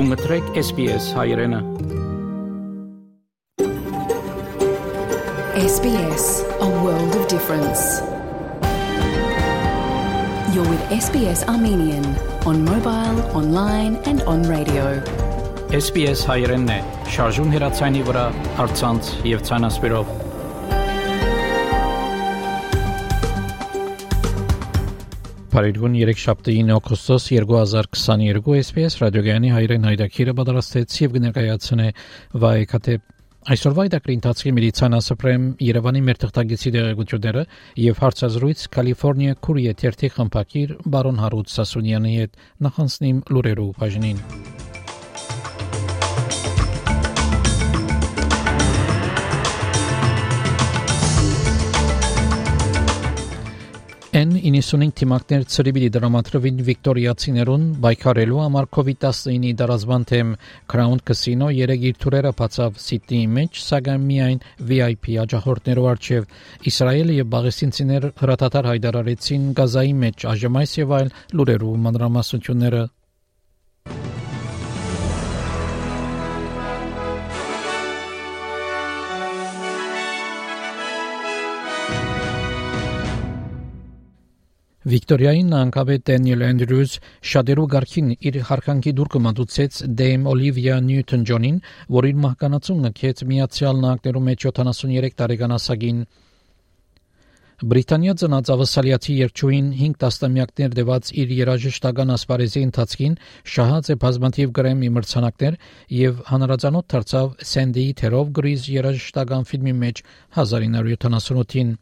Դու մտրեք SPS հայրենը։ SBS, a world of difference. You're with SBS Armenian on mobile, online and on radio. SPS հայրենն է։ Շարժուն հեռացանի վրա, հարցանց եւ ցանասպիրով։ Փարիգուն 3 շաբթի 9 օգոստոս 2022 SPS ռադիոգյանի հայրեն հայդակիրը պատրաստեց եւ կներկայացնե վայեկատե Այսօրվա դակրի ընթացքի մեդիցինասպրեմ Երևանի մեր թղթագիտի դեղեցությունները եւ հարցազրույց Կալիֆոռնիա քուրիե թերթի խմբակիր բարոն Հարութ Սասունյանի հետ նախանցնիմ լուրերով բաժնին N95 թիմակներ ծրիբի դրամատրվին Վիկտորիացիներուն բայկարելու համար COVID-19-ի դարազման թեմ Crown Casino երեք իր թուրերը բացավ Սիդնեի մեջ, սակայն միայն VIP աջախորդներով արչև Իսրայելը եւ Բաղեստինցիներ հրատատար հայտարարեցին Գազայի մեջ ԱԺՄ-ից եւ այլ լուրերով մանրամասնությունները Վիկտորիային անկավետ Դենիել Անդրյուզ շատերու գարքին իր հարկանքի դուր կմատուցեց Դեյմ Օլիվիա Նյուտոն Ջոնին, որ իր մահկանացուն նկեց Միացյալ Նահանգներու մեջ 73 տարեկան ասագին Բրիտանիա ծնած ավասալիացի երկչույն 5 տասնամյակներ դեված իր երաժշտական ասպարեզի ընթացքին շահած է բազմաթիվ գրեմի մրցանակներ եւ հանրազանոթ դարձավ Սենդիի թերով գրիզ երաժշտական ֆիլմի մեջ 1978-ին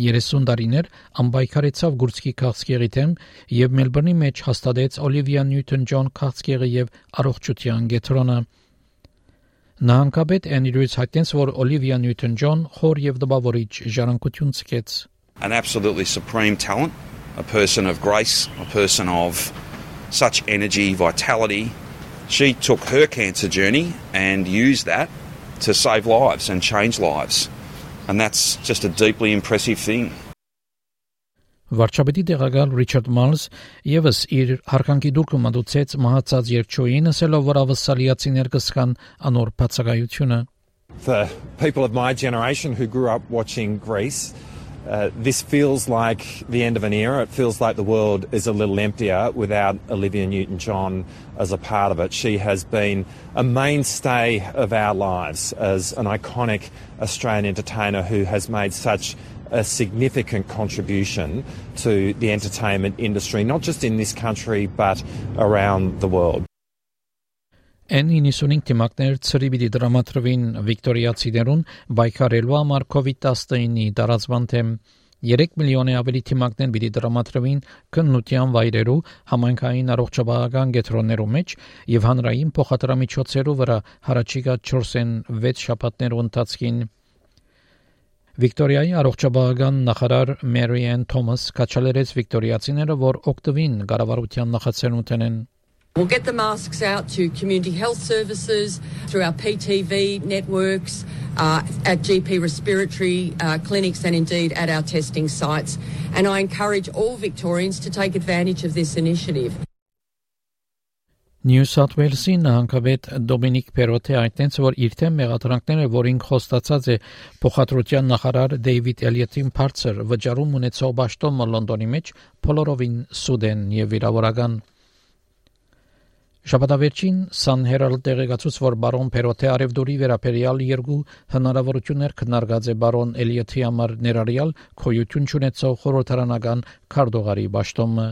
30 տարիներ անպայքարեցավ Գուրցկի քաղցկեղի դեմ եւ Մելբուրնի մեջ հաստատեց Օլիվիա Նյուտոն-Ջոն քաղցկեղի եւ առողջության գետրոնը։ Նահանգապետ Էնրյուս հայտնեց, որ Օլիվիա Նյուտոն-Ջոն խոր եւ դպավորիչ ժառանգություն ցկեց։ An absolutely supreme talent, a person of grace, a person of such energy, vitality. She took her cancer journey and used that to save lives and change lives. And that's just a deeply impressive thing. Վարչապետի տեղակալ Ռիչարդ Մալս եւս իր հարկանքի դուրքը մատուցեց մահացած երկչոյին ասելով որ ավսալիացիներ կսկան անոր բացակայությունը For people of my generation who grew up watching Greece uh, this feels like the end of an era. It feels like the world is a little emptier without Olivia Newton John as a part of it. She has been a mainstay of our lives as an iconic Australian entertainer who has made such a significant contribution to the entertainment industry, not just in this country but around the world. N95 թիմակներ ծրի պիտի դրամատրվին Վիկտորիացիներուն բայկարելու համար COVID-19-ի տարածման թեմ 3 միլիոնի ավելի թիմակներ պիտի դրամատրվին քննության վայրերու համայնքային առողջապահական կենտրոններու մեջ եւ հանրային փոխադրամիջոցերու վրա հարաճիգա 4-ն 6 շաբաթներու ընթացքին Վիկտորիայի առողջապահական նախարար Մարիան Թոմաս կաչալերեց վիկտորիացիները, որ օկտովին կառավարության նախաձեռնութենեն We'll get the masks out to community health services through our PTV networks, uh, at GP respiratory uh, clinics, and indeed at our testing sites. And I encourage all Victorians to take advantage of this initiative. Նյու Սաութ Ուելսի նահանգապետ Դոմինիկ Պերոթե այդտենց որ իր թեմ մեղադրանքները, որին խոստացած է փոխադրության նախարար Դեյվիդ Էլիոտին բարձր վճարում ունեցող ճաշտոմը Լոնդոնի մեջ, բոլորովին սուդեն եւ վիրավորական Շաբաթավերջին Herald տեղեկացուց, որ բարոն Պերոթե Արևդուրի վերապերյալ երկու հնարավորություններ քննարկած է բարոն Էլիոթի համար ներառյալ քոյություն ունեցող խորհրդարանական քարտուղարի ճաշտոմը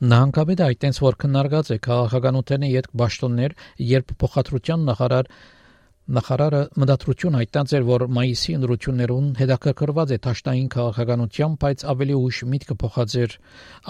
Նահանգապետը այդտենց որ քննարկած է քաղաքականութենի յետ ճաշտոններ, երբ փոխադրության նախարար Նախարարը մտադրություն հայտնած էր, որ մայիսի ընդրություններուն հետաքրքրված է ճաշտային քաղաքականությամբ, բայց ավելի ուշ միտքը փոխածեր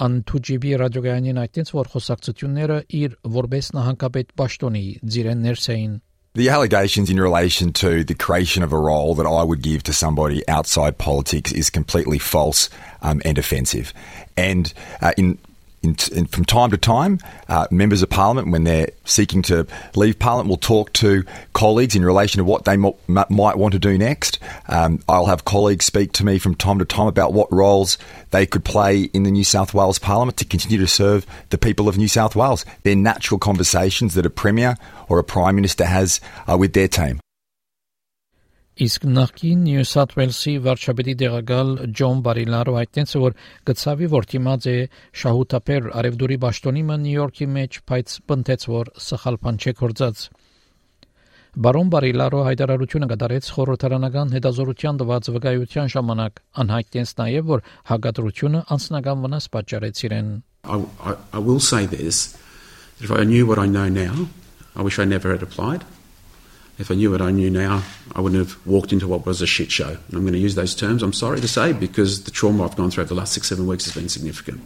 ան Թուջիբի ռադիոգայանին այդտենց որ խոսակցությունները իր որբես նահանգապետ Պաշտոնի ձիրեն ներսեին The allegations in relation to the creation of a role that I would give to somebody outside politics is completely false um, and offensive. And uh, in in, in, from time to time, uh, members of parliament, when they're seeking to leave parliament, will talk to colleagues in relation to what they mo- m- might want to do next. Um, I'll have colleagues speak to me from time to time about what roles they could play in the New South Wales Parliament to continue to serve the people of New South Wales. They're natural conversations that a premier or a prime minister has uh, with their team. Իսկ նախկին Նյու Սաթ Ուելսի վարչապետի դեղակալ Ջոն Բարիլարո հայտնեց, որ գծավի որ դիմաց է շահութապեր արևդուրի ճշտոնի ման Նյու Յորքի մեջ, բայց բնտեց որ սխալ բան չէ կործած։ Բարոն Բարիլարո հայտարարությունը կդարեց խորհրդարանական հետազորության տված վկայության ժամանակ անհայտեց նաև որ հագատրությունը անձնական վնաս պատճառեց իրեն։ I, I, I will say this that if I knew what I know now, I wish I never had applied. If I knew what I knew now, I wouldn't have walked into what was a shit show. And I'm going to use those terms, I'm sorry to say, because the trauma I've gone through over the last six, seven weeks has been significant.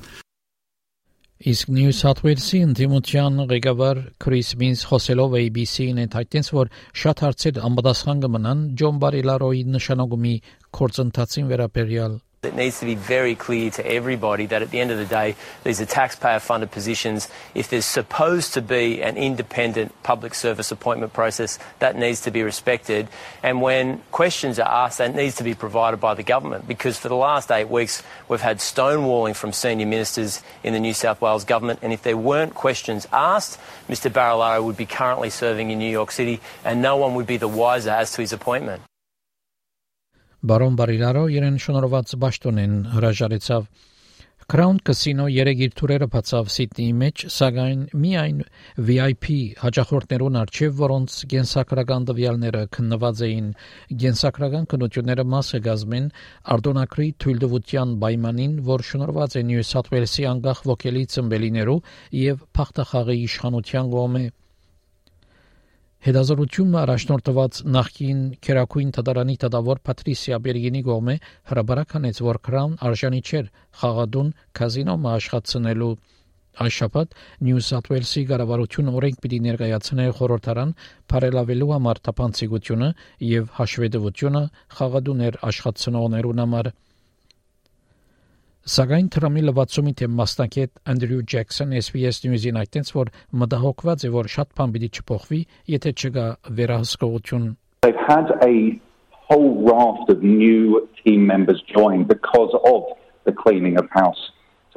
Իսկ Նյու Սաթ Ուելսի ընդդիմության ղեկավար Քրիս Մինս խոսելով ABC-ին հայտնեց, որ շատ հարցեր անպատասխան կմնան Ջոն Բարիլարոյի նշանակումի կորցընթացին վերաբերյալ It needs to be very clear to everybody that at the end of the day, these are taxpayer funded positions. If there's supposed to be an independent public service appointment process, that needs to be respected. And when questions are asked, that needs to be provided by the government because for the last eight weeks, we've had stonewalling from senior ministers in the New South Wales government. And if there weren't questions asked, Mr. Barilaro would be currently serving in New York City and no one would be the wiser as to his appointment. Բարոն Բարիլարո իրեն շնորհված Բաշտոնեն հրաժարեցավ Crown Casino 3 իր թուրերը բացավ Սիդնեի մեջ, սակայն միայն VIP հաճախորդներուն արչև, որոնց գենսակրական տվյալները քննված էին, գենսակրական կնությունները մասը գազմեն արդոնակրի թույլտվության պայմանին, որ շնորհված է Նյու Սաթ Ուելսի անկախ ոգելի ծմբելիներու եւ փախտախաղի իշխանության գոմը։ Հետազոտությունը առաջնորդված նախկին Քերակույն Թադարանի Թադավոր Պատրիսիա Բերգինի կողմէ հրաբարականեց, որ Crown արժանի չէր խաղադուն կազինո աշխատցնելու Այս շաբաթ Նյու Սաթ Ուելսի կառավարությունը օրենք պիտի ներկայացնի խորհրդարան բարելավելու համար տապանցիկությունը եւ հաշվետվությունը խաղադուներ աշխատցնողներուն համար Սակայն Թրամի լվացումի թե մասնակետ Անդրյու Ջեքսոն SBS News-ին այդտենց որ մտահոգված է որ շատ բան պիտի չփոխվի, եթե չկա վերահսկողություն։ They've had a whole raft of new team members join because of the cleaning of house.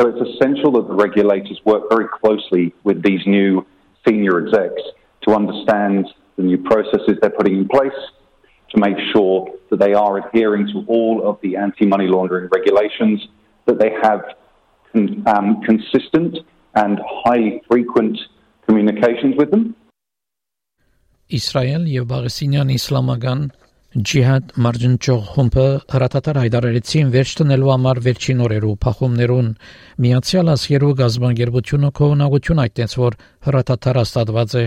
So it's essential that the regulators work very closely with these new senior execs to understand the new processes they're putting in place, to make sure that they are adhering to all of the anti-money laundering regulations that they have um, consistent and highly frequent communications with them. Իսրայել եւ Բաղեսինյան իսլամական ջիհադ մարջնճող խումբը հրատատար հայտարարեցին վերջ տնելու համար վերջին օրերու փախումներուն միացյալ ասերու գազբանգերությունը կողնագություն այդտենց որ հրատատար աստատված է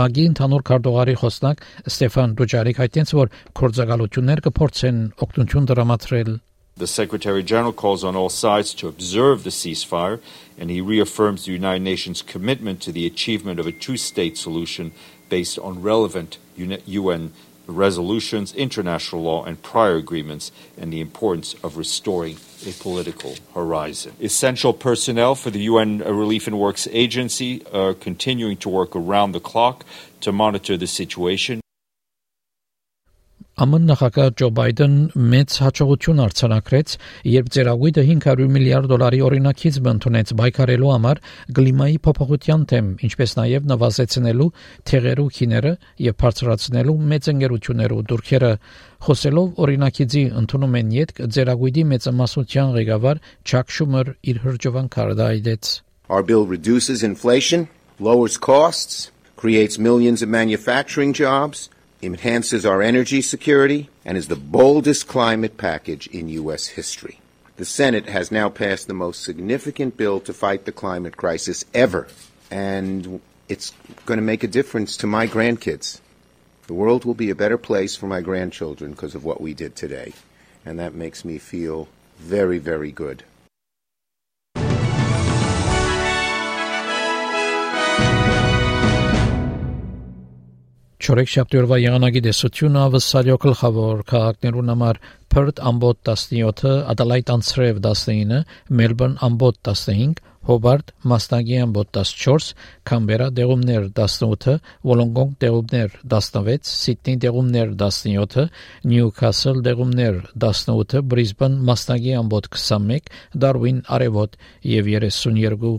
Մագի ընդհանուր քարտուղարի խոսնակ Ստեփան Դուջարիկ այդտենց որ կորցակալություններ կփորձեն օգնություն դրամատրել The Secretary General calls on all sides to observe the ceasefire, and he reaffirms the United Nations' commitment to the achievement of a two state solution based on relevant UN resolutions, international law, and prior agreements, and the importance of restoring a political horizon. Essential personnel for the UN Relief and Works Agency are continuing to work around the clock to monitor the situation. ԱՄՆ նախագահ Ջո Բայդեն մեծ հաջողություն արձանագրեց, երբ ծերագույտը 500 միլիարդ դոլարի օրինակից բնդունեց բայկարելու համար կլիմայի փոփոխության թեմ, ինչպես նաև նվազեցնելու թեղերու քիները եւ բարձրացնելու մեծ ընկերություններու դուրքերը խոսելով օրինակիցի ընդունում են յետք ծերագույտի մեծամասնության ղեկավար Չակ Շումեր իր հրջովանքարը դայդեց Our bill reduces inflation, lowers costs, creates millions of manufacturing jobs enhances our energy security, and is the boldest climate package in U.S. history. The Senate has now passed the most significant bill to fight the climate crisis ever, and it's going to make a difference to my grandkids. The world will be a better place for my grandchildren because of what we did today, and that makes me feel very, very good. Չորեքշաբթի օրվա եղանակի դեսությունը ավսալյո գլխավոր քաղաքներուն համար Perth ամբոտ 17, Adelaide անցրև 19, Melbourne ամբոտ 15, Hobart Մաստագի ամբոտ 14, Canberra դեղումներ 18, Wollongong դեղումներ 16, Sydney դեղումներ 17, Newcastle դեղումներ 18, Brisbane Մաստագի ամբոտ 21, Darwin արևոտ եւ 32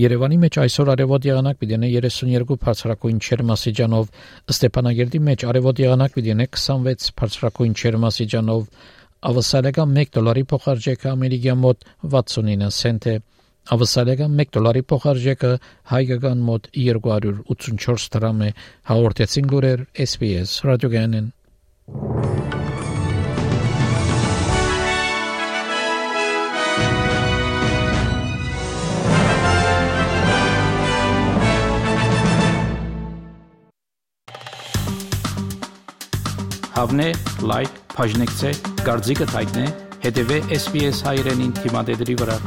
Երևանի մեջ այսօր արևոտ եղանակ պիտի 32 բարձրակույն չերմասիջանով, Ստեփանագերդի մեջ արևոտ եղանակ պիտի 26 բարձրակույն չերմասիջանով, ավսալեգա 1 դոլարի փոխարժեքը ամերիկյան մոտ 69 سنت է։ Ավսալեգա 1 դոլարի փոխարժեքը հայկական մոտ 284 դրամ է։ Հաղորդեցին գուրեր SPS ռադիոգանեն։ Հավնե, լայք, բաժնեկցե, դարձիկը թայտնե, հետեւե SPS հայրենին թիմադեդի վրա։